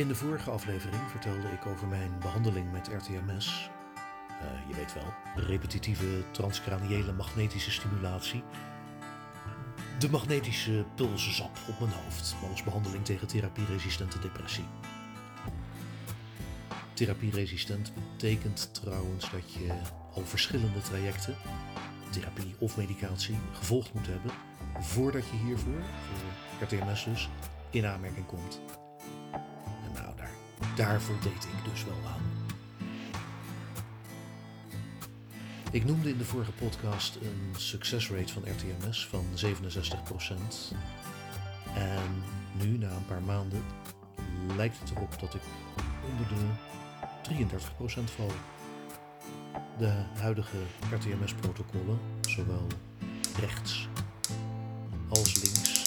In de vorige aflevering vertelde ik over mijn behandeling met RTMS. Eh, je weet wel, repetitieve transcraniële magnetische stimulatie. De magnetische pulsenzap op mijn hoofd als behandeling tegen therapieresistente depressie. Therapieresistent betekent trouwens dat je al verschillende trajecten, therapie of medicatie, gevolgd moet hebben voordat je hiervoor, voor RTMS dus, in aanmerking komt. En nou, daar, daar voldeed ik dus wel aan. Ik noemde in de vorige podcast een success rate van RTMS van 67%. En nu, na een paar maanden, lijkt het erop dat ik onder de 33% val. De huidige RTMS-protocollen, zowel rechts als links,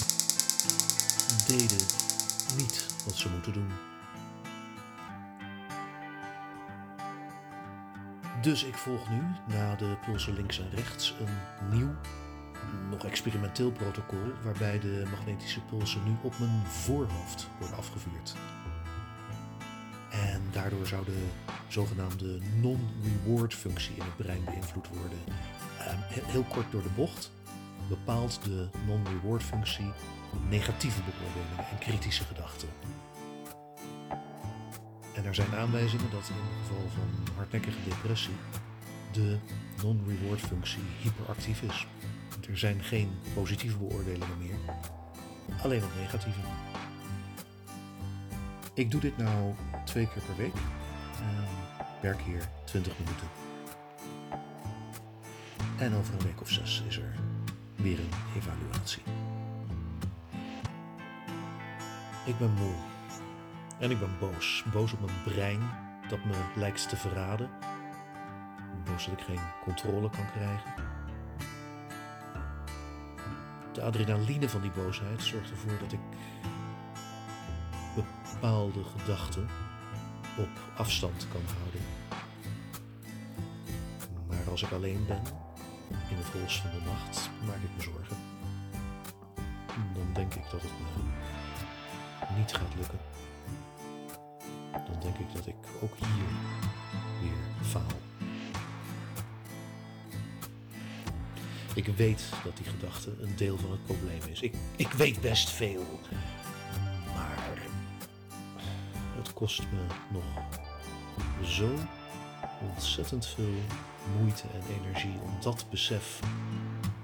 deden niet wat ze moeten doen. Dus ik volg nu, na de pulsen links en rechts, een nieuw, nog experimenteel protocol waarbij de magnetische pulsen nu op mijn voorhoofd worden afgevuurd. Daardoor zou de zogenaamde non-reward functie in het brein beïnvloed worden. Ehm, he- heel kort door de bocht bepaalt de non-reward functie negatieve beoordelingen en kritische gedachten. En er zijn aanwijzingen dat in het geval van hardnekkige depressie de non-reward functie hyperactief is. Er zijn geen positieve beoordelingen meer, alleen nog negatieve. Ik doe dit nou twee keer per week werk hier 20 minuten. En over een week of zes is er weer een evaluatie. Ik ben moe. En ik ben boos. Boos op mijn brein dat me lijkt te verraden. Boos dat ik geen controle kan krijgen. De adrenaline van die boosheid zorgt ervoor dat ik bepaalde gedachten op afstand kan houden. Maar als ik alleen ben, in het hols van de nacht, maak ik me zorgen. Dan denk ik dat het me niet gaat lukken. Dan denk ik dat ik ook hier weer faal. Ik weet dat die gedachte een deel van het probleem is. Ik, ik weet best veel. Kost me nog zo ontzettend veel moeite en energie om dat besef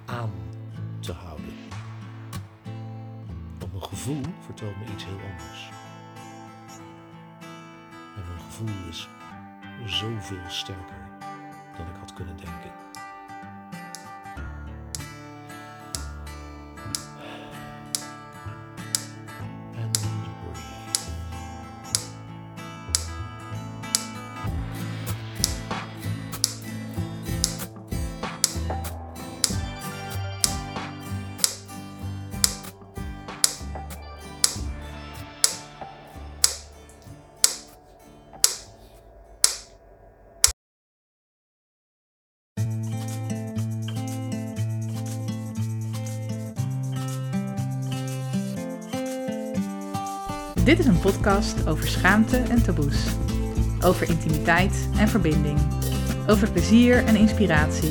aan te houden. Want mijn gevoel vertelt me iets heel anders. En mijn gevoel is zoveel sterker dan ik had kunnen denken. Is een podcast over schaamte en taboes. Over intimiteit en verbinding. Over plezier en inspiratie.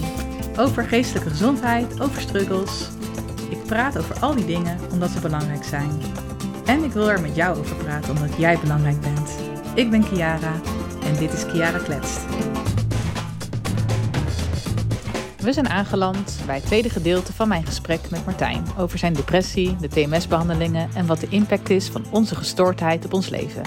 Over geestelijke gezondheid, over struggles. Ik praat over al die dingen omdat ze belangrijk zijn. En ik wil er met jou over praten omdat jij belangrijk bent. Ik ben Kiara en dit is Kiara Kletst. We zijn aangeland bij het tweede gedeelte van mijn gesprek met Martijn over zijn depressie, de TMS-behandelingen en wat de impact is van onze gestoordheid op ons leven.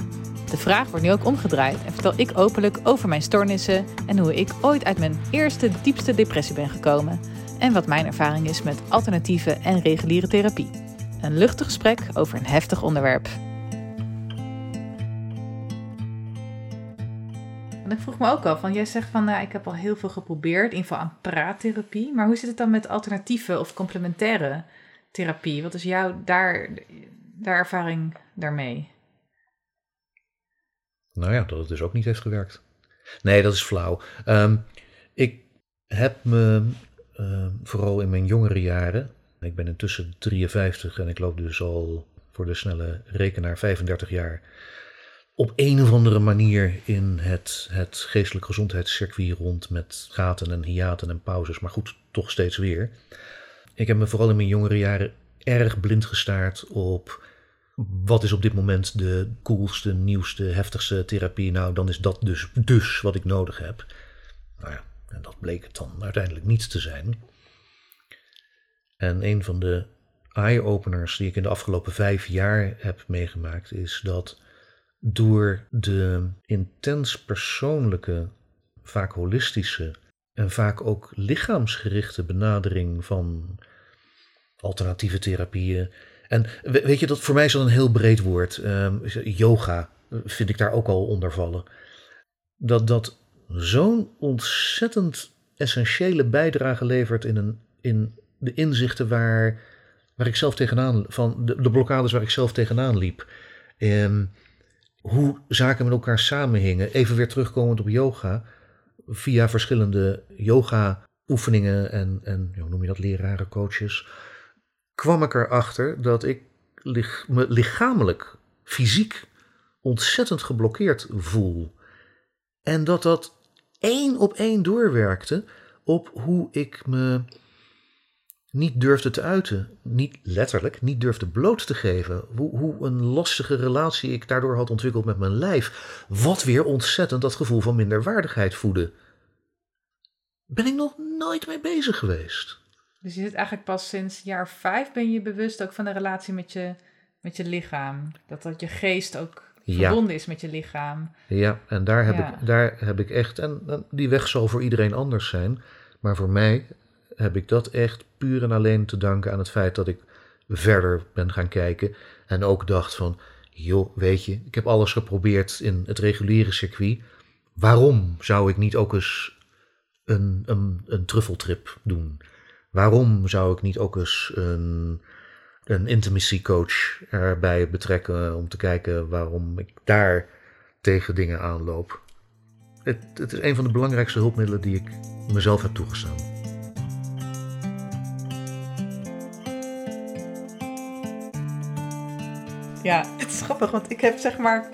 De vraag wordt nu ook omgedraaid en vertel ik openlijk over mijn stoornissen en hoe ik ooit uit mijn eerste diepste depressie ben gekomen en wat mijn ervaring is met alternatieve en reguliere therapie. Een luchtig gesprek over een heftig onderwerp. Ik vroeg me ook al, van jij zegt van nou, ik heb al heel veel geprobeerd, in ieder geval aan praattherapie. Maar hoe zit het dan met alternatieve of complementaire therapie? Wat is jouw daar, daar ervaring daarmee? Nou ja, dat het dus ook niet heeft gewerkt. Nee, dat is flauw. Ehm, ik heb me ehm, vooral in mijn jongere jaren Ik ben intussen 53 en ik loop dus al voor de snelle rekenaar 35 jaar op een of andere manier in het, het geestelijk gezondheidscircuit rond met gaten en hiaten en pauzes, maar goed, toch steeds weer. Ik heb me vooral in mijn jongere jaren erg blind gestaard op wat is op dit moment de coolste, nieuwste, heftigste therapie. Nou, dan is dat dus, dus wat ik nodig heb. Nou ja, en dat bleek het dan uiteindelijk niet te zijn. En een van de eye-openers die ik in de afgelopen vijf jaar heb meegemaakt, is dat door de intens persoonlijke, vaak holistische en vaak ook lichaamsgerichte benadering van alternatieve therapieën. En weet je, dat, voor mij is dat een heel breed woord. Um, yoga vind ik daar ook al onder vallen. Dat dat zo'n ontzettend essentiële bijdrage levert in, een, in de inzichten waar, waar ik zelf tegenaan, van de, de blokkades waar ik zelf tegenaan liep. Um, hoe zaken met elkaar samenhingen. Even weer terugkomend op yoga. Via verschillende yoga oefeningen en, en hoe noem je dat, leraren, coaches. Kwam ik erachter dat ik me lichamelijk, fysiek ontzettend geblokkeerd voel. En dat dat één op één doorwerkte op hoe ik me niet durfde te uiten. Niet letterlijk, niet durfde bloot te geven. Hoe, hoe een lastige relatie ik daardoor had ontwikkeld met mijn lijf. Wat weer ontzettend dat gevoel van minderwaardigheid voedde. Ben ik nog nooit mee bezig geweest. Dus je zit eigenlijk pas sinds jaar vijf ben je bewust ook van de relatie met je, met je lichaam. Dat dat je geest ook verbonden is met je lichaam. Ja, en daar heb, Ik, daar heb ik echt, en die weg zal voor iedereen anders zijn. Maar voor mij heb ik dat echt puur en alleen te danken aan het feit dat ik verder ben gaan kijken. En ook dacht van, joh, weet je, ik heb alles geprobeerd in het reguliere circuit. Waarom zou ik niet ook eens een, een, een truffeltrip doen? Waarom zou ik niet ook eens een, een intimacy coach erbij betrekken om te kijken waarom ik daar tegen dingen aanloop? Het, het is een van de belangrijkste hulpmiddelen die ik mezelf heb toegestaan. Ja, het is grappig, want ik heb zeg maar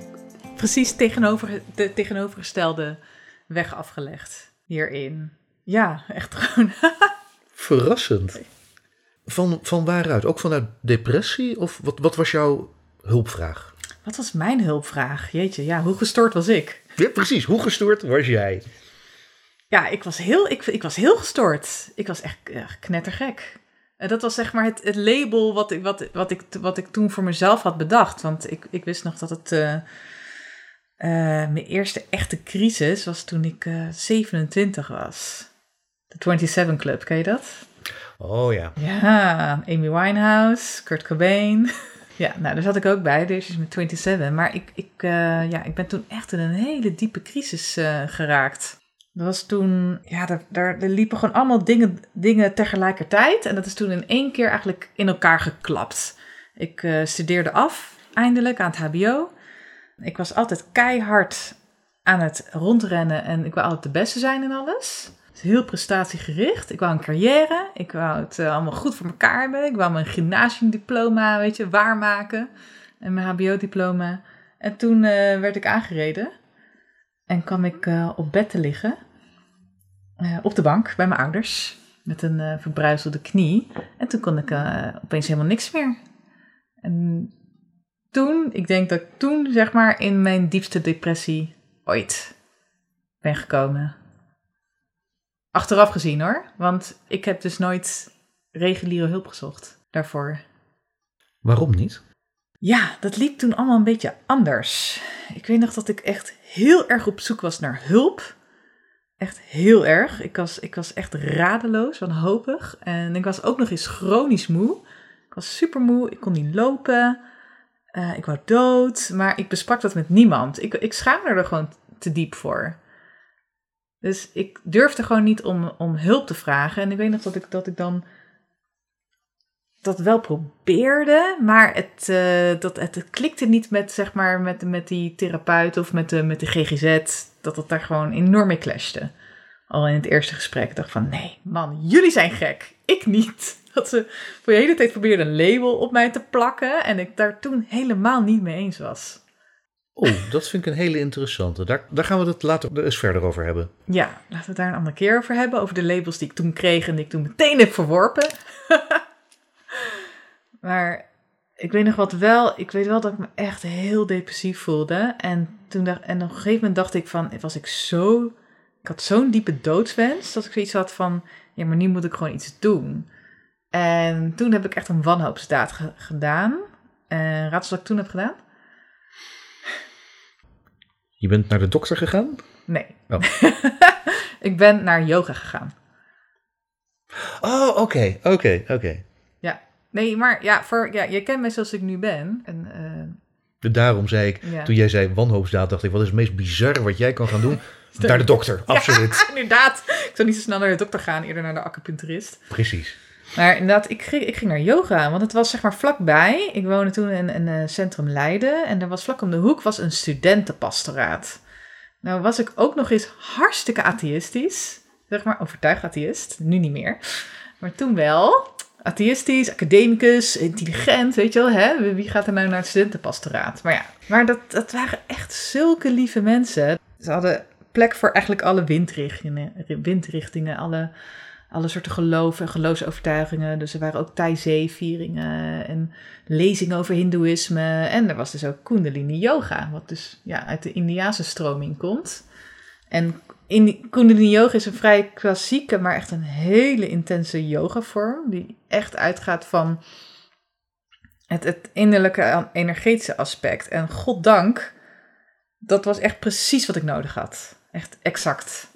precies tegenover, de tegenovergestelde weg afgelegd hierin. Ja, echt gewoon. Verrassend. Van, van waaruit? Ook vanuit depressie? Of wat, wat was jouw hulpvraag? Wat was mijn hulpvraag? Jeetje, ja, hoe gestoord was ik? Ja, precies. Hoe gestoord was jij? Ja, ik was heel, ik, ik was heel gestoord. Ik was echt, echt knettergek. Dat was zeg maar het, het label wat ik, wat, wat, ik, wat ik toen voor mezelf had bedacht. Want ik, ik wist nog dat het. Uh, mijn eerste echte crisis was toen ik uh, eh, 27 was. De 27 Club, ken je dat? Oh ja. Ja, Amy Winehouse, Kurt Cobain. ja, nou, daar zat ik ook bij, deze is met 27. Maar ik, ik, ja, ik ben toen echt in een hele diepe crisis geraakt. Dat was toen, ja, daar, daar, er liepen gewoon allemaal dingen, dingen tegelijkertijd. En dat is toen in één keer eigenlijk in elkaar geklapt. Ik uh, studeerde af, eindelijk, aan het HBO. Ik was altijd keihard aan het rondrennen en ik wou altijd de beste zijn in alles. Heel prestatiegericht. Ik wou een carrière. Ik wou het uh, allemaal goed voor elkaar hebben. Ik wou mijn gymnasiumdiploma, weet je, waarmaken. En mijn HBO-diploma. En toen uh, werd ik aangereden. En kwam ik op bed te liggen. Eh, op de bank bij mijn ouders met een uh, verbruiselde knie. En toen kon ik uh, opeens helemaal niks meer. En toen, ik denk dat ik toen zeg maar in mijn diepste depressie ooit ben gekomen. Achteraf gezien hoor, want ik heb dus nooit reguliere hulp gezocht daarvoor. Waarom niet? Ja, dat liep toen allemaal een beetje anders. Ik weet nog dat ik echt heel erg op zoek was naar hulp. Echt heel erg. Ik was, ik was echt radeloos, wanhopig. En ik was ook nog eens chronisch moe. Ik was super moe, ik kon niet lopen. Uh, ik wou dood, maar ik besprak dat met niemand. Ik, ik schaamde er gewoon te diep voor. Dus ik durfde gewoon niet om, om hulp te vragen. En ik weet nog dat ik, dat ik dan dat wel probeerde, maar het, uh, dat, het, het, klikte niet met, zeg maar, met, met die therapeut of met de, met de GGZ dat het daar gewoon enorm mee clashte. Al in het eerste gesprek. Ik dacht van, nee, man, jullie zijn gek. Ik niet. Dat ze voor de hele tijd probeerden een label op mij te plakken. En ik daar toen helemaal niet mee eens was. Oh, dat vind ik een hele interessante. Daar, daar gaan we het later eens verder over hebben. Ja, laten we het daar een andere keer over hebben. Over de labels die ik toen kreeg en die ik toen meteen heb verworpen. maar ik weet nog wat wel. Ik weet wel dat ik me echt heel depressief voelde. En, toen dacht, en op een gegeven moment dacht ik van, was ik zo... Ik had zo'n diepe doodswens dat ik zoiets had van, ja, maar nu moet ik gewoon iets doen. En toen heb ik echt een wanhoopsdaad ge- gedaan. En raad eens wat ik toen heb gedaan? Je bent naar de dokter gegaan? Nee. Oh. ik ben naar yoga gegaan. Oh, oké, oké, oké. Nee, maar ja, voor, ja, je kent mij zoals ik nu ben. En, eh, Daarom zei ik, Ja. toen jij zei wanhoopsdaad, dacht ik, wat is het meest bizarre wat jij kan gaan doen? naar de dokter, absoluut. Ja, inderdaad. Ik zou niet zo snel naar de dokter gaan, eerder naar de acupuncturist. Precies. Maar inderdaad, ik ging, ik ging naar yoga, want het was zeg maar vlakbij. Ik woonde toen in een eh, centrum Leiden en er was vlak om de hoek was een studentenpastoraat. Nou was ik ook nog eens hartstikke atheïstisch, zeg maar overtuigd atheïst, nu niet meer. Maar toen wel, atheïstisch, academicus, intelligent, weet je wel, hè? Wie gaat er nou naar het studentenpastoraat? Maar ja, maar dat, dat waren echt zulke lieve mensen. Ze hadden plek voor eigenlijk alle windrichtingen, windrichtingen alle alle soorten geloven en geloofsovertuigingen. Dus er waren ook Taizé-vieringen en lezingen over hindoeïsme. En er was dus ook Kundalini Yoga, wat dus ja, uit de Indiase stroming komt. En in Kundalini Yoga is een vrij klassieke, maar echt een hele intense yogavorm. Die echt uitgaat van het, het innerlijke energetische aspect. En goddank, dat was echt precies wat ik nodig had. Echt exact.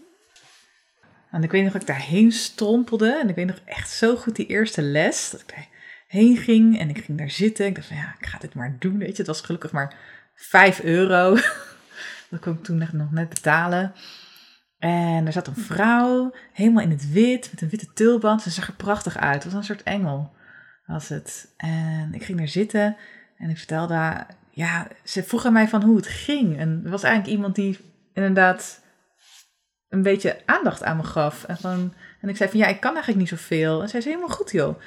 En ik weet nog dat ik daarheen strompelde. En ik weet nog echt zo goed die eerste les. Dat ik daarheen ging en ik ging daar zitten. Ik dacht van ja, ik ga dit maar doen. Weet je, het was gelukkig maar 5 euro. dat kon ik toen nog net betalen. En er zat een vrouw, helemaal in het wit, met een witte tulband. Ze zag er prachtig uit. Het was een soort engel, was het. En ik ging daar zitten en ik vertelde haar... Ja, ze vroeg aan mij van hoe het ging. En er was eigenlijk iemand die inderdaad een beetje aandacht aan me gaf. En, gewoon, en ik zei van ja, ik kan eigenlijk niet zoveel. En zij zei helemaal goed joh.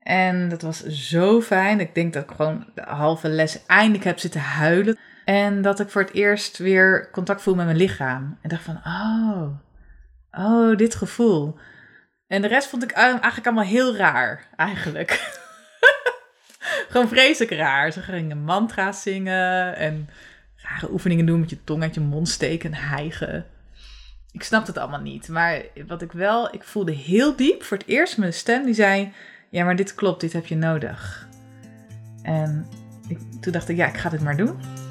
En dat was zo fijn. Ik denk dat ik gewoon de halve les eindelijk heb zitten huilen. En dat ik voor het eerst weer contact voel met mijn lichaam. En dacht van, oh, oh, dit gevoel. En de rest vond ik eigenlijk allemaal heel raar, eigenlijk. gewoon vreselijk raar. Ze gingen mantra's zingen en rare oefeningen doen met je tong uit je mond steken en hijgen. Ik snapte het allemaal niet. Maar wat ik wel, ik voelde heel diep voor het eerst mijn stem die zei: Ja, maar dit klopt, dit heb je nodig. En ik, toen dacht ik: Ja, ik ga dit maar doen.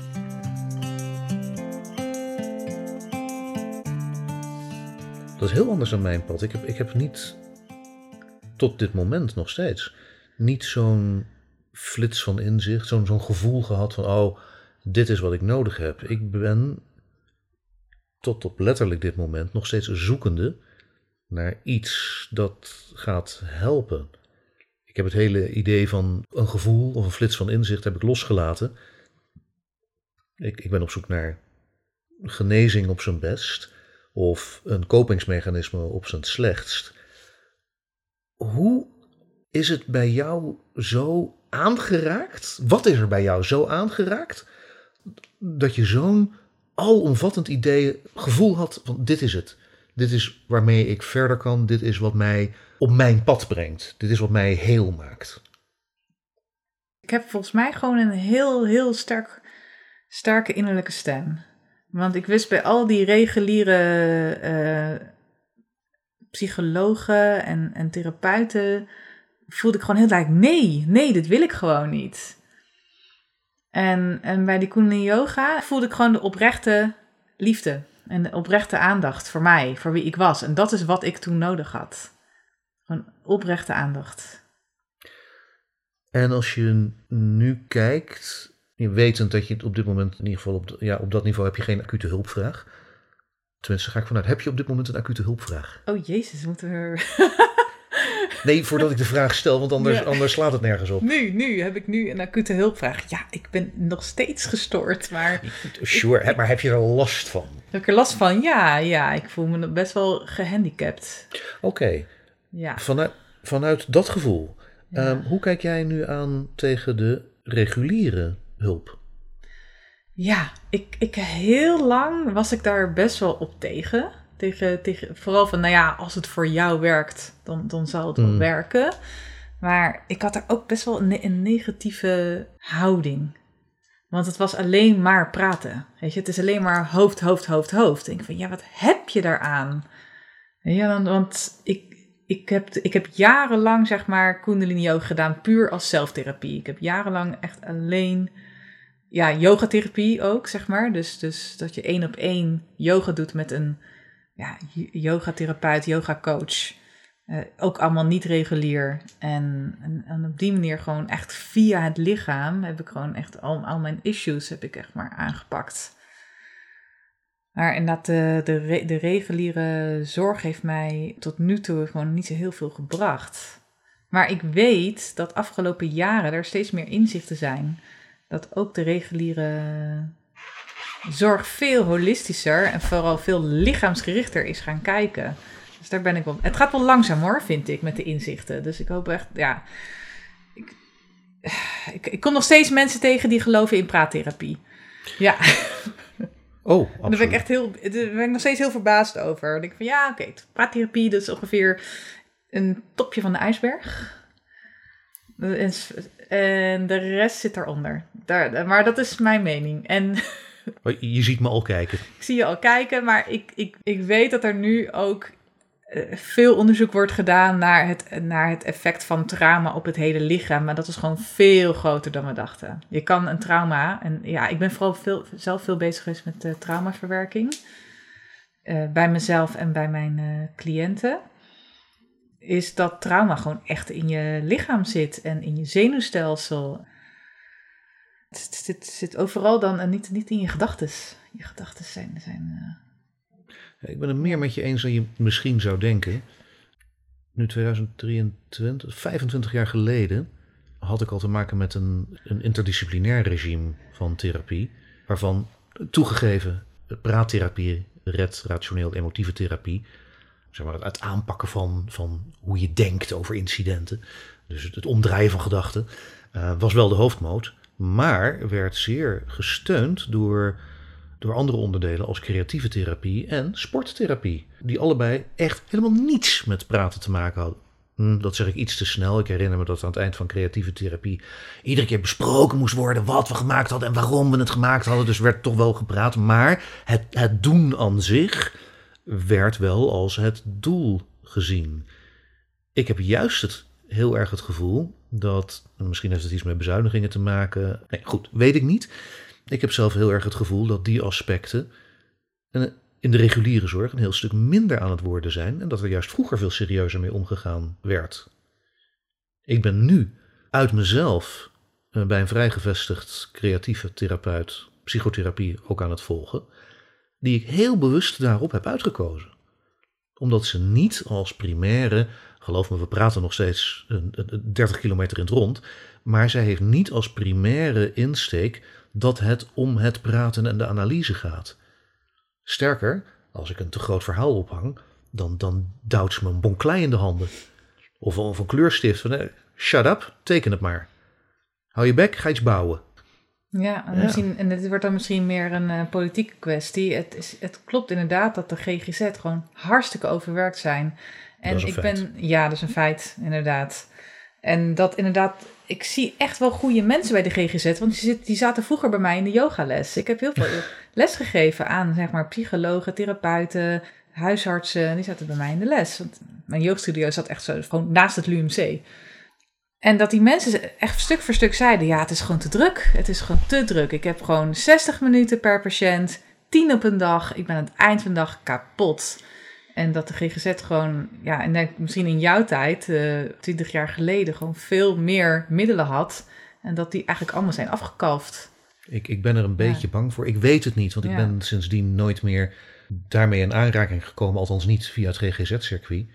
Dat is heel anders dan mijn pad. Ik heb, ik heb niet, tot dit moment nog steeds, niet zo'n flits van inzicht, zo'n zo'n gevoel gehad van: Oh, dit is wat ik nodig heb. Ik ben tot op letterlijk dit moment nog steeds zoekende naar iets dat gaat helpen. Ik heb het hele idee van een gevoel of een flits van inzicht heb ik losgelaten. Ik, ik ben op zoek naar genezing op zijn best of een kopingsmechanisme op zijn slechtst. Hoe is het bij jou zo aangeraakt? Wat is er bij jou zo aangeraakt dat je zo'n alomvattend idee, gevoel had van dit is het. Dit is waarmee ik verder kan. Dit is wat mij op mijn pad brengt. Dit is wat mij heel maakt. Ik heb volgens mij gewoon een heel, heel sterk, sterke innerlijke stem. Want ik wist bij al die reguliere uh, psychologen en, en therapeuten, voelde ik gewoon heel duidelijk, nee, nee, dit wil ik gewoon niet. En, en bij die Kundalini Yoga voelde ik gewoon de oprechte liefde en de oprechte aandacht voor mij, voor wie ik was. En dat is wat ik toen nodig had. Gewoon oprechte aandacht. En als je nu kijkt, wetend dat je op dit moment in ieder geval op, ja, op dat niveau heb je geen acute hulpvraag. Tenminste, ga ik vanuit. Heb je op dit moment een acute hulpvraag? Oh jezus, moeten we... Nee, voordat ik de vraag stel, want anders, Ja. anders slaat het nergens op. Nu, nu heb ik nu een acute hulpvraag. Ja, ik ben nog steeds gestoord, maar Sure, maar heb je er last van? heb ik er last van? Ja, ja, ik voel me best wel gehandicapt. Oké, Ja. vanuit, vanuit dat gevoel, Ja. ehm, hoe kijk jij nu aan tegen de reguliere hulp? Ja, ik, ik heel lang was ik daar best wel op tegen. tegen, tegen vooral van, nou ja, als het voor jou werkt, dan, dan zal het wel Mm. werken. Maar ik had er ook best wel een, een negatieve houding. Want het was alleen maar praten. Weet je, het is alleen maar hoofd, hoofd, hoofd, hoofd. Ik denk van, ja, wat heb je daaraan? Ja, want ik, ik, heb, ik heb jarenlang, zeg maar, Kundalini yoga gedaan, puur als zelftherapie. Ik heb jarenlang echt alleen ja, yogatherapie ook, zeg maar. Dus, dus dat je één op één yoga doet met een ja, yogatherapeut, yogacoach. Eh, ook allemaal niet regulier. En, en, op die manier gewoon echt via het lichaam heb ik gewoon echt al, al mijn issues heb ik echt maar aangepakt. Maar inderdaad, de, de, re- de reguliere zorg heeft mij tot nu toe gewoon niet zo heel veel gebracht. Maar ik weet dat afgelopen jaren er steeds meer inzichten zijn. Dat ook de reguliere zorg veel holistischer en vooral veel lichaamsgerichter is gaan kijken. Dus daar ben ik wel. Het gaat wel langzaam hoor, vind ik, met de inzichten. Dus ik hoop echt, ja. Ik, ik, ik kom nog steeds mensen tegen die geloven in praattherapie. Ja, Oh, en daar ben ik absoluut. echt heel, daar ben ik nog steeds heel verbaasd over. Dan denk ik van ja, oké, praattherapie, dat is ongeveer een topje van de ijsberg. En, en de rest zit daaronder. Daar, maar dat is mijn mening. En Oh, Je ziet me al kijken. ik zie je al kijken, maar ik, ik, ik weet dat er nu ook eh, veel onderzoek wordt gedaan naar het, naar het effect van trauma op het hele lichaam. Maar dat is gewoon veel groter dan we dachten. Je kan een trauma, en ja, ik ben vooral veel, zelf veel bezig geweest met eh, traumaverwerking. eh, bij mezelf en bij mijn cliënten. Is dat trauma gewoon echt in je lichaam zit en in je zenuwstelsel. Het zit, zit, overal dan en niet, niet in je gedachten. Je gedachten zijn. zijn eh, Ik ben het meer met je eens dan je misschien zou denken. Nu 2023, 25 jaar geleden, had ik al te maken met een, een interdisciplinair regime van therapie. Waarvan toegegeven praattherapie, red, rationeel, emotieve therapie. Zeg maar het aanpakken van, van hoe je denkt over incidenten. Dus het, het omdraaien van gedachten. eh, was wel de hoofdmoot. Maar werd zeer gesteund door door andere onderdelen als creatieve therapie en sporttherapie. Die allebei echt helemaal niets met praten te maken hadden. Hm, dat zeg ik iets te snel. Ik herinner me dat aan het eind van creatieve therapie iedere keer besproken moest worden wat we gemaakt hadden en waarom we het gemaakt hadden. Dus werd toch wel gepraat. Maar het, het doen aan zich werd wel als het doel gezien. Ik heb juist het, heel erg het gevoel dat, en misschien heeft het iets met bezuinigingen te maken. Nee, goed, weet ik niet. Ik heb zelf heel erg het gevoel dat die aspecten in de reguliere zorg een heel stuk minder aan het worden zijn en dat er juist vroeger veel serieuzer mee omgegaan werd. Ik ben nu uit mezelf eh, bij een vrijgevestigd creatieve therapeut psychotherapie ook aan het volgen, die ik heel bewust daarop heb uitgekozen. Omdat ze niet als primaire, geloof me, we praten nog steeds een- een- een 30 kilometer in het rond, maar zij heeft niet als primaire insteek dat het om het praten en de analyse gaat. Sterker, als ik een te groot verhaal ophang, dan, dan duwt ze me een bon klei in de handen. Of, of een kleurstift van, eh, shut up, teken het maar. Hou je bek, ga iets bouwen. Ja, en, Ja. Misschien, en het wordt dan misschien meer een eh, politieke kwestie. Het, is, het klopt inderdaad dat de GGZ gewoon hartstikke overwerkt zijn. En ik feit. ben, ja, dat is een feit, inderdaad. En dat inderdaad, ik zie echt wel goede mensen bij de GGZ, want die, zit, die zaten vroeger bij mij in de yogales. Ik heb heel veel les gegeven aan, zeg maar, psychologen, therapeuten, huisartsen. En die zaten bij mij in de les. Want mijn yogastudio zat echt zo, gewoon naast het LUMC. En dat die mensen echt stuk voor stuk zeiden: ja, het is gewoon te druk. Het is gewoon te druk. Ik heb gewoon 60 minuten per patiënt, 10 op een dag. Ik ben aan het eind van de dag kapot. En dat de GGZ gewoon, ja, en denk misschien in jouw tijd, eh 20 jaar geleden, gewoon veel meer middelen had. En dat die eigenlijk allemaal zijn afgekalfd. Ik, ik ben er een beetje bang voor. Ik weet het niet, want ik ben sindsdien nooit meer daarmee in aanraking gekomen. Althans niet via het GGZ-circuit.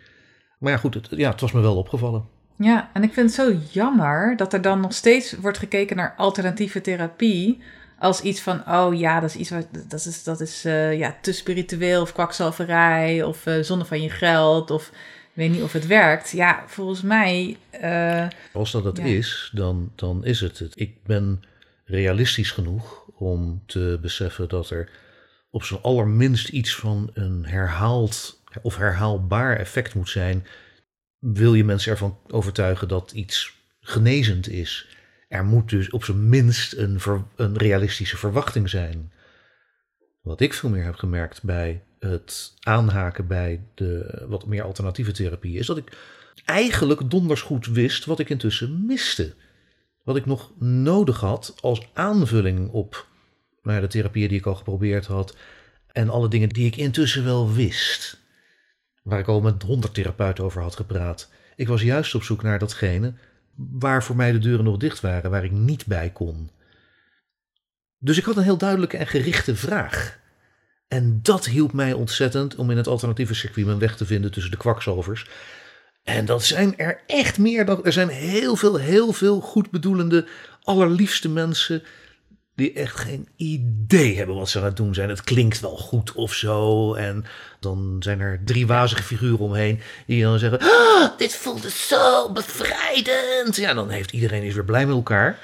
Maar ja, goed, het, ja, het was me wel opgevallen. Ja, en ik vind het zo jammer dat er dan nog steeds wordt gekeken naar alternatieve therapie. Als iets van, oh ja, dat is iets wat, dat is, dat is uh, ja, te spiritueel of kwakzalverij of uh, zonde van je geld of ik weet niet of het werkt. Ja, volgens mij. Uh, Als dat het ja. is, dan, dan is het het. Ik ben realistisch genoeg om te beseffen dat er op zijn allerminst iets van een herhaald of herhaalbaar effect moet zijn. Wil je mensen ervan overtuigen dat iets genezend is? Er moet dus op zijn minst een, een realistische verwachting zijn. Wat ik veel meer heb gemerkt bij het aanhaken bij de wat meer alternatieve therapie, is dat ik eigenlijk donders goed wist wat ik intussen miste. Wat ik nog nodig had als aanvulling op nou de therapieën die ik al geprobeerd had. En alle dingen die ik intussen wel wist. Waar ik al met honderd therapeuten over had gepraat. Ik was juist op zoek naar datgene waar voor mij de deuren nog dicht waren, waar ik niet bij kon. Dus ik had een heel duidelijke en gerichte vraag. En dat hielp mij ontzettend om in het alternatieve circuit mijn weg te vinden tussen de kwakzalvers. En dat zijn er echt meer dan. Er zijn heel veel, heel veel goedbedoelende, allerliefste mensen. Die echt geen idee hebben wat ze aan het doen zijn. Het klinkt wel goed of zo. En dan zijn er drie wazige figuren omheen. die dan zeggen: ah, Dit voelde zo bevrijdend. Ja, dan heeft iedereen is weer blij met elkaar.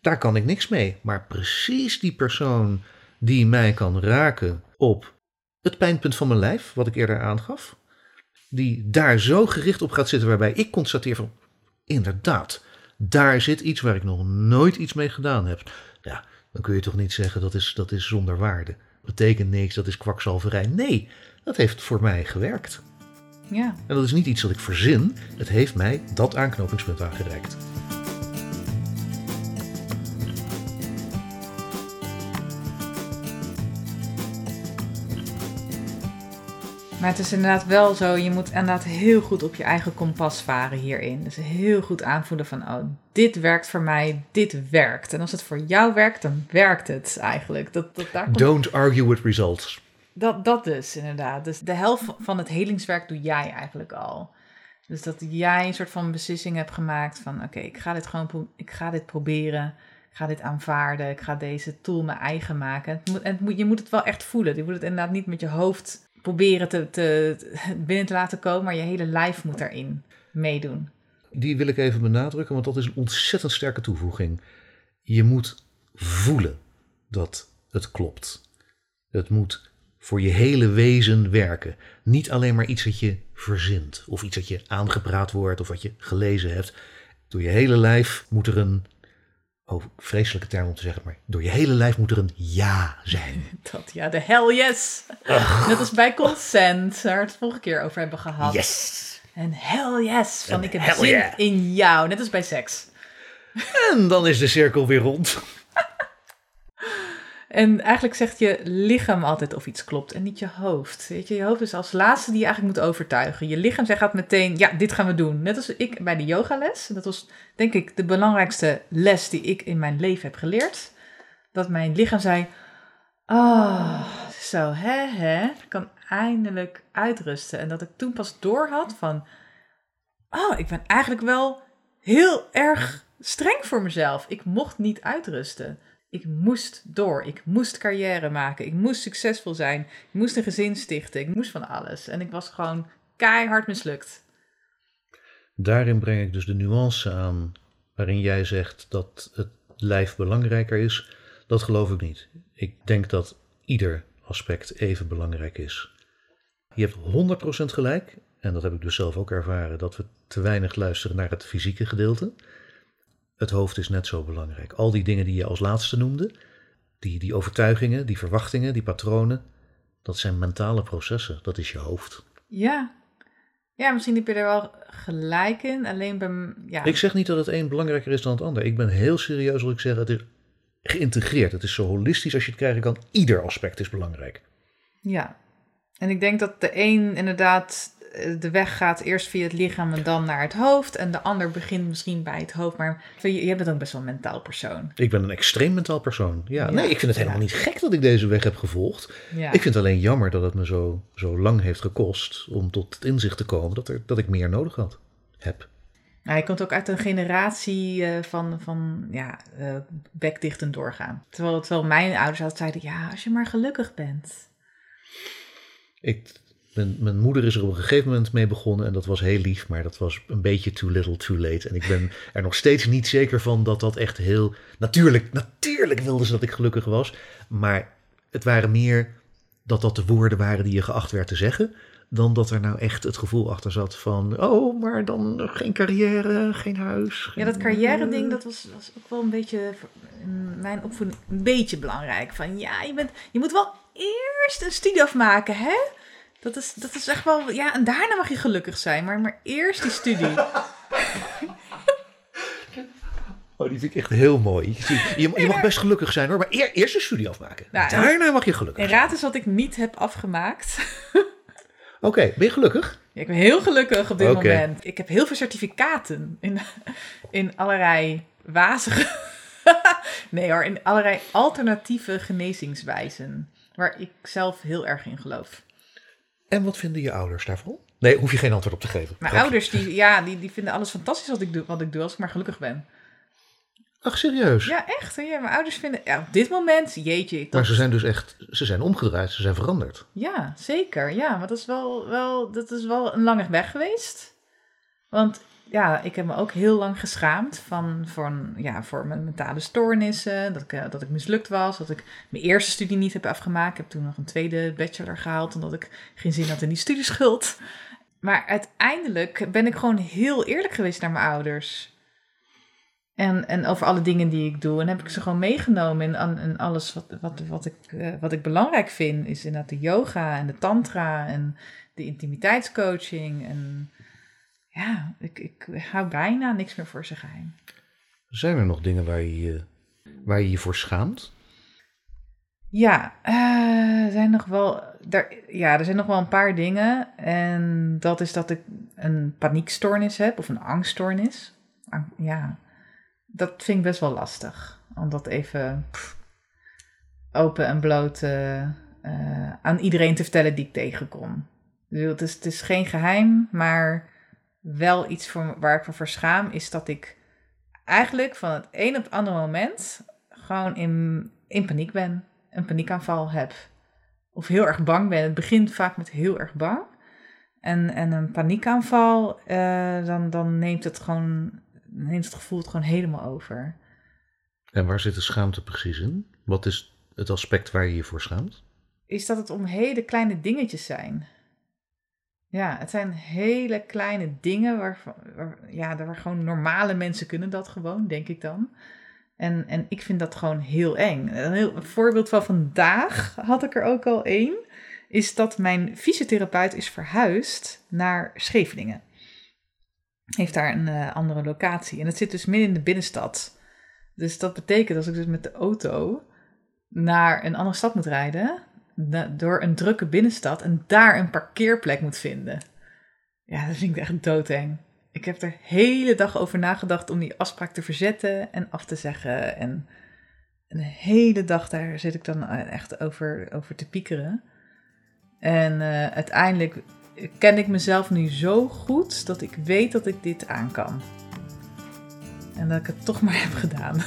Daar kan ik niks mee. Maar precies die persoon die mij kan raken op het pijnpunt van mijn lijf, wat ik eerder aangaf, die daar zo gericht op gaat zitten, waarbij ik constateer van, inderdaad, daar zit iets waar ik nog nooit iets mee gedaan heb. Ja, dan kun je toch niet zeggen dat is, dat is zonder waarde. Betekent niks, dat is kwakzalverij. Nee, dat heeft voor mij gewerkt. Ja. En dat is niet iets dat ik verzin, het heeft mij dat aanknopingspunt aangereikt. Maar het is inderdaad wel zo, je moet inderdaad heel goed op je eigen kompas varen hierin. Dus heel goed aanvoelen van, oh, dit werkt voor mij, dit werkt. En als het voor jou werkt, dan werkt het eigenlijk. Dat, dat, daar Don't argue with results. Dat, dat dus, inderdaad. Dus de helft van het helingswerk doe jij eigenlijk al. Dus dat jij een soort van beslissing hebt gemaakt van, oké, ik ga dit gewoon, ik ga dit proberen. Ik ga dit aanvaarden. Ik ga deze tool mijn eigen maken. Het moet, het moet, je moet het wel echt voelen. Je moet het inderdaad niet met je hoofd proberen te, binnen te laten komen, maar je hele lijf moet daarin meedoen. Die wil ik even benadrukken, want dat is een ontzettend sterke toevoeging. Je moet voelen dat het klopt. Het moet voor je hele wezen werken. Niet alleen maar iets wat je verzint, of iets wat je aangepraat wordt, of wat je gelezen hebt. Door je hele lijf moet er een oh, vreselijke term om te zeggen, maar door je hele lijf moet er een ja zijn. Dat ja, de hell yes. Net als bij consent, waar we het vorige keer over hebben gehad. Yes. En hell yes, van ik heb zin in jou, net als bij seks. En dan is de cirkel weer rond. En eigenlijk zegt je lichaam altijd of iets klopt en niet je hoofd. Weet je, je hoofd is als laatste die je eigenlijk moet overtuigen. Je lichaam zegt meteen, ja, dit gaan we doen. Net als ik bij de yogales. Dat was denk ik de belangrijkste les die ik in mijn leven heb geleerd. Dat mijn lichaam zei, ah, zo, hè, hè. Ik kan eindelijk uitrusten. En dat ik toen pas door had van, oh, ik ben eigenlijk wel heel erg streng voor mezelf. Ik mocht niet uitrusten ik moest door. Ik moest carrière maken. Ik moest succesvol zijn. Ik moest een gezin stichten. Ik moest van alles. En ik was gewoon keihard mislukt. Daarin breng ik dus de nuance aan waarin jij zegt dat het lijf belangrijker is. Dat geloof ik niet. Ik denk dat ieder aspect even belangrijk is. Je hebt 100% gelijk, en dat heb ik dus zelf ook ervaren, dat we te weinig luisteren naar het fysieke gedeelte het hoofd is net zo belangrijk. Al die dingen die je als laatste noemde, die, die overtuigingen, die verwachtingen, die patronen, dat zijn mentale processen. Dat is je hoofd. Ja. Ja, misschien heb je er wel gelijk in. Alleen bij. Ja. Ik zeg niet dat het een belangrijker is dan het ander. Ik ben heel serieus als ik zeg: het is geïntegreerd. Het is zo holistisch als je het krijgen kan. Ieder aspect is belangrijk. Ja. En ik denk dat de een inderdaad eh, de weg gaat eerst via het lichaam en dan naar het hoofd. En de ander begint misschien bij het hoofd. Maar jij bent ook best wel een mentaal persoon. Ik ben een extreem mentaal persoon. Ja, Ja. nee, ik vind het helemaal Ja. niet gek dat ik deze weg heb gevolgd. Ja. Ik vind het alleen jammer dat het me zo, zo lang heeft gekost om tot het inzicht te komen dat, er, dat ik meer nodig had. Heb. Nou, hij komt ook uit een generatie eh, van, van ja, eh en doorgaan. Terwijl, terwijl mijn ouders altijd zeiden, ja, als je maar gelukkig bent. Ik, mijn, mijn moeder is er op een gegeven moment mee begonnen en dat was heel lief, maar dat was een beetje too little too late. En ik ben er nog steeds niet zeker van dat dat echt heel... Natuurlijk, natuurlijk wilde ze dat ik gelukkig was, maar het waren meer dat dat de woorden waren die je geacht werd te zeggen, dan dat er nou echt het gevoel achter zat van, oh, maar dan geen carrière, geen huis. Ja, dat carrière-ding, dat was, was ook wel een beetje in mijn opvoeding een beetje belangrijk. Van ja, je, bent, je moet wel eerst een studie afmaken, hè? Dat is, dat is echt wel, ja, en daarna mag je gelukkig zijn, maar, maar eerst die studie. Oh, die vind ik echt heel mooi. Je, je, mag best gelukkig zijn hoor, maar eer, eerst een studie afmaken. Nou, en- Daarna mag je gelukkig En zijn. raad eens wat ik niet heb afgemaakt. Oké, ben je gelukkig? Ja, ik ben heel gelukkig op dit moment. Ik heb heel veel certificaten in, in allerlei wazige... nee hoor, in allerlei alternatieve genezingswijzen. Waar ik zelf heel erg in geloof. En wat vinden je ouders daarvan? Nee, hoef je geen antwoord op te geven. Mijn Grapje. ouders, die, ja, die, die vinden alles fantastisch wat ik, doe, wat ik doe als ik maar gelukkig ben. Ach, serieus? Ja, echt. hè? Ja, mijn ouders vinden... Ja, op dit moment, jeetje. ik- Maar ze zijn dus echt, ze zijn omgedraaid, ze zijn veranderd. Ja, zeker. Ja, maar dat is wel, wel, dat is wel een lange weg geweest. Want ja, ik heb me ook heel lang geschaamd van, van, ja, voor mijn mentale stoornissen. Dat ik, eh, dat ik mislukt was. Dat ik mijn eerste studie niet heb afgemaakt. Ik heb toen nog een tweede bachelor gehaald. Omdat ik geen zin had in die studieschuld. Maar uiteindelijk ben ik gewoon heel eerlijk geweest naar mijn ouders. En, en over alle dingen die ik doe. En heb ik ze gewoon meegenomen in, alles wat, wat, wat, ik, eh, wat ik belangrijk vind. Is inderdaad de yoga en de tantra en de intimiteitscoaching. En ja, ik, ik hou bijna niks meer voor ze geheim. Zijn er nog dingen waar je je, waar je, je voor schaamt? Ja, er zijn nog wel, daar, ja, er zijn nog wel een paar dingen. En dat is dat ik een paniekstoornis heb of een angststoornis. Ang- Ja, dat vind ik best wel lastig. Om dat even pff, open en bloot eh, eh, aan iedereen te vertellen die ik tegenkom. Bedoel, Het is, het is geen geheim, maar wel iets voor, waar ik me voor schaam, is dat ik eigenlijk van het een op het andere moment gewoon in, in paniek ben. Een paniekaanval heb. Of heel erg bang ben. Het begint vaak met heel erg bang. En, en een paniekaanval, eh, dan, dan neemt het gewoon, neemt het gevoel het gewoon helemaal over. En waar zit de schaamte precies in? Wat is het aspect waar je je voor schaamt? Is dat het om hele kleine dingetjes zijn. Ja, het zijn hele kleine dingen waarvan, waar, ja, waar gewoon normale mensen kunnen dat gewoon, denk ik dan. En, en ik vind dat gewoon heel eng. Een, voorbeeld van vandaag had ik er ook al één. Is dat mijn fysiotherapeut is verhuisd naar Scheveningen. Heeft daar een eh, andere locatie. En het zit dus midden in de binnenstad. Dus dat betekent als ik dus met de auto naar een andere stad moet rijden. Door een drukke binnenstad en daar een parkeerplek moet vinden. Ja, dat vind ik echt doodeng. Ik heb er hele dag over nagedacht om die afspraak te verzetten en af te zeggen. En een hele dag daar zit ik dan echt over, over te piekeren. En eh, uiteindelijk ken ik mezelf nu zo goed dat ik weet dat ik dit aan kan. En dat ik het toch maar heb gedaan.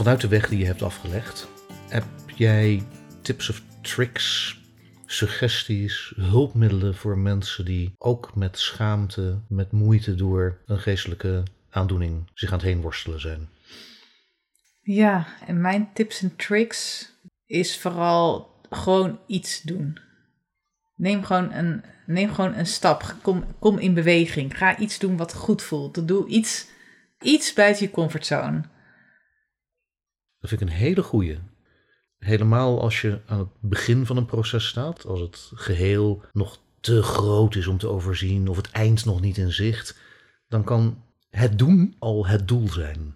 Vanuit de weg die je hebt afgelegd, heb jij tips of tricks, suggesties, hulpmiddelen voor mensen die ook met schaamte, met moeite door een geestelijke aandoening zich aan het heen worstelen zijn? Ja, en mijn tips en tricks is vooral gewoon iets doen. Neem gewoon een, neem gewoon een stap. Kom, kom in beweging. Ga iets doen wat goed voelt. Doe iets, iets buiten je comfortzone. Dat vind ik een hele goeie. Helemaal als je aan het begin van een proces staat, als het geheel nog te groot is om te overzien of het eind nog niet in zicht, dan kan het doen al het doel zijn.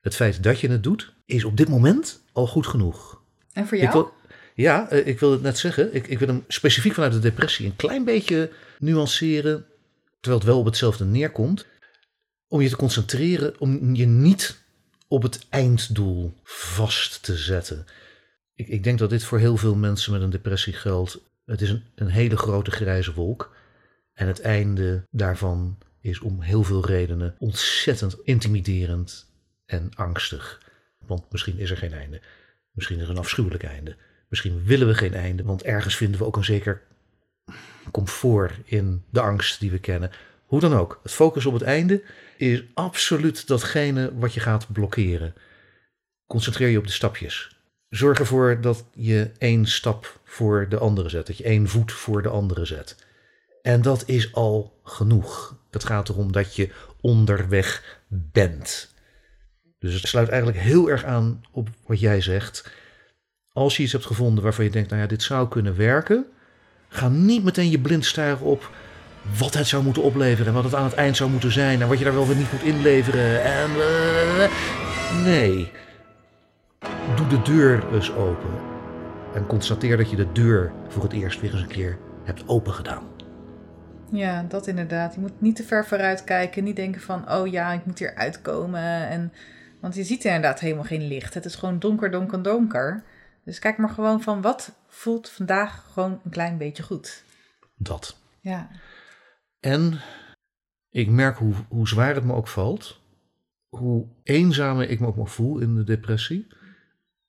Het feit dat je het doet, is op dit moment al goed genoeg. En voor Ik jou? wil, ja, eh, ik wil het net zeggen. Ik, ik wil hem specifiek vanuit de depressie een klein beetje nuanceren. Terwijl het wel op hetzelfde neerkomt. Om je te concentreren, om je niet op het einddoel vast te zetten. Ik, ik denk dat dit voor heel veel mensen met een depressie geldt. Het is een, een hele grote grijze wolk. En het einde daarvan is om heel veel redenen ontzettend intimiderend en angstig. Want misschien is er geen einde. Misschien is er een afschuwelijk einde. Misschien willen we geen einde, want ergens vinden we ook een zeker comfort in de angst die we kennen. Hoe dan ook, het focus op het einde is absoluut datgene wat je gaat blokkeren. Concentreer je op de stapjes. Zorg ervoor dat je één stap voor de andere zet, dat je één voet voor de andere zet. En dat is al genoeg. Het gaat erom dat je onderweg bent. Dus het sluit eigenlijk heel erg aan op wat jij zegt. Als je iets hebt gevonden waarvan je denkt, nou ja, dit zou kunnen werken, ga niet meteen je blind op wat het zou moeten opleveren en wat het aan het eind zou moeten zijn en wat je daar wel weer niet moet inleveren. En, eh, nee, doe de deur eens open en constateer dat je de deur voor het eerst weer eens een keer hebt open gedaan. Ja, dat inderdaad. Je moet niet te ver vooruit kijken. Niet denken van, oh ja, ik moet hier uitkomen. En, want je ziet inderdaad helemaal geen licht. Het is gewoon donker, donker, donker. Dus kijk maar gewoon van, wat voelt vandaag gewoon een klein beetje goed. Dat. Ja, En ik merk hoe, hoe zwaar het me ook valt, hoe eenzamer ik me ook nog voel in de depressie,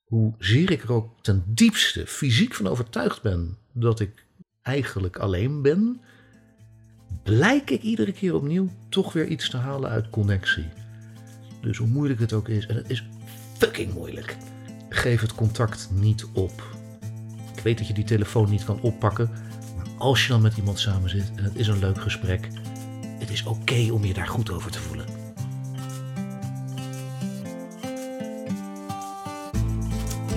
hoe zeer ik er ook ten diepste fysiek van overtuigd ben dat ik eigenlijk alleen ben, blijk ik iedere keer opnieuw toch weer iets te halen uit connectie. Dus hoe moeilijk het ook is, en het is fucking moeilijk, geef het contact niet op. Ik weet dat je die telefoon niet kan oppakken, als je dan met iemand samen zit en het is een leuk gesprek, het is oké om je daar goed over te voelen.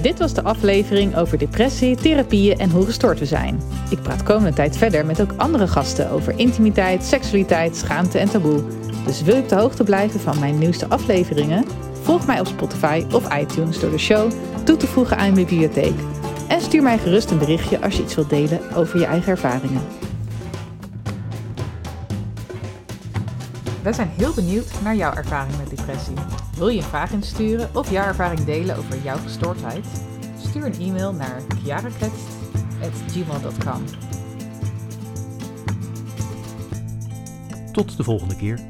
Dit was de aflevering over depressie, therapieën en hoe gestoord we zijn. Ik praat komende tijd verder met ook andere gasten over intimiteit, seksualiteit, schaamte en taboe. Dus wil je op de hoogte blijven van mijn nieuwste afleveringen? Volg mij op Spotify of iTunes door de show toe te voegen aan je bibliotheek. Stuur mij gerust een berichtje als je iets wilt delen over je eigen ervaringen. Wij zijn heel benieuwd naar jouw ervaring met depressie. Wil je een vraag insturen of jouw ervaring delen over jouw gestoordheid? Stuur een e-mail naar kiarakletst.gmail.com Tot de volgende keer.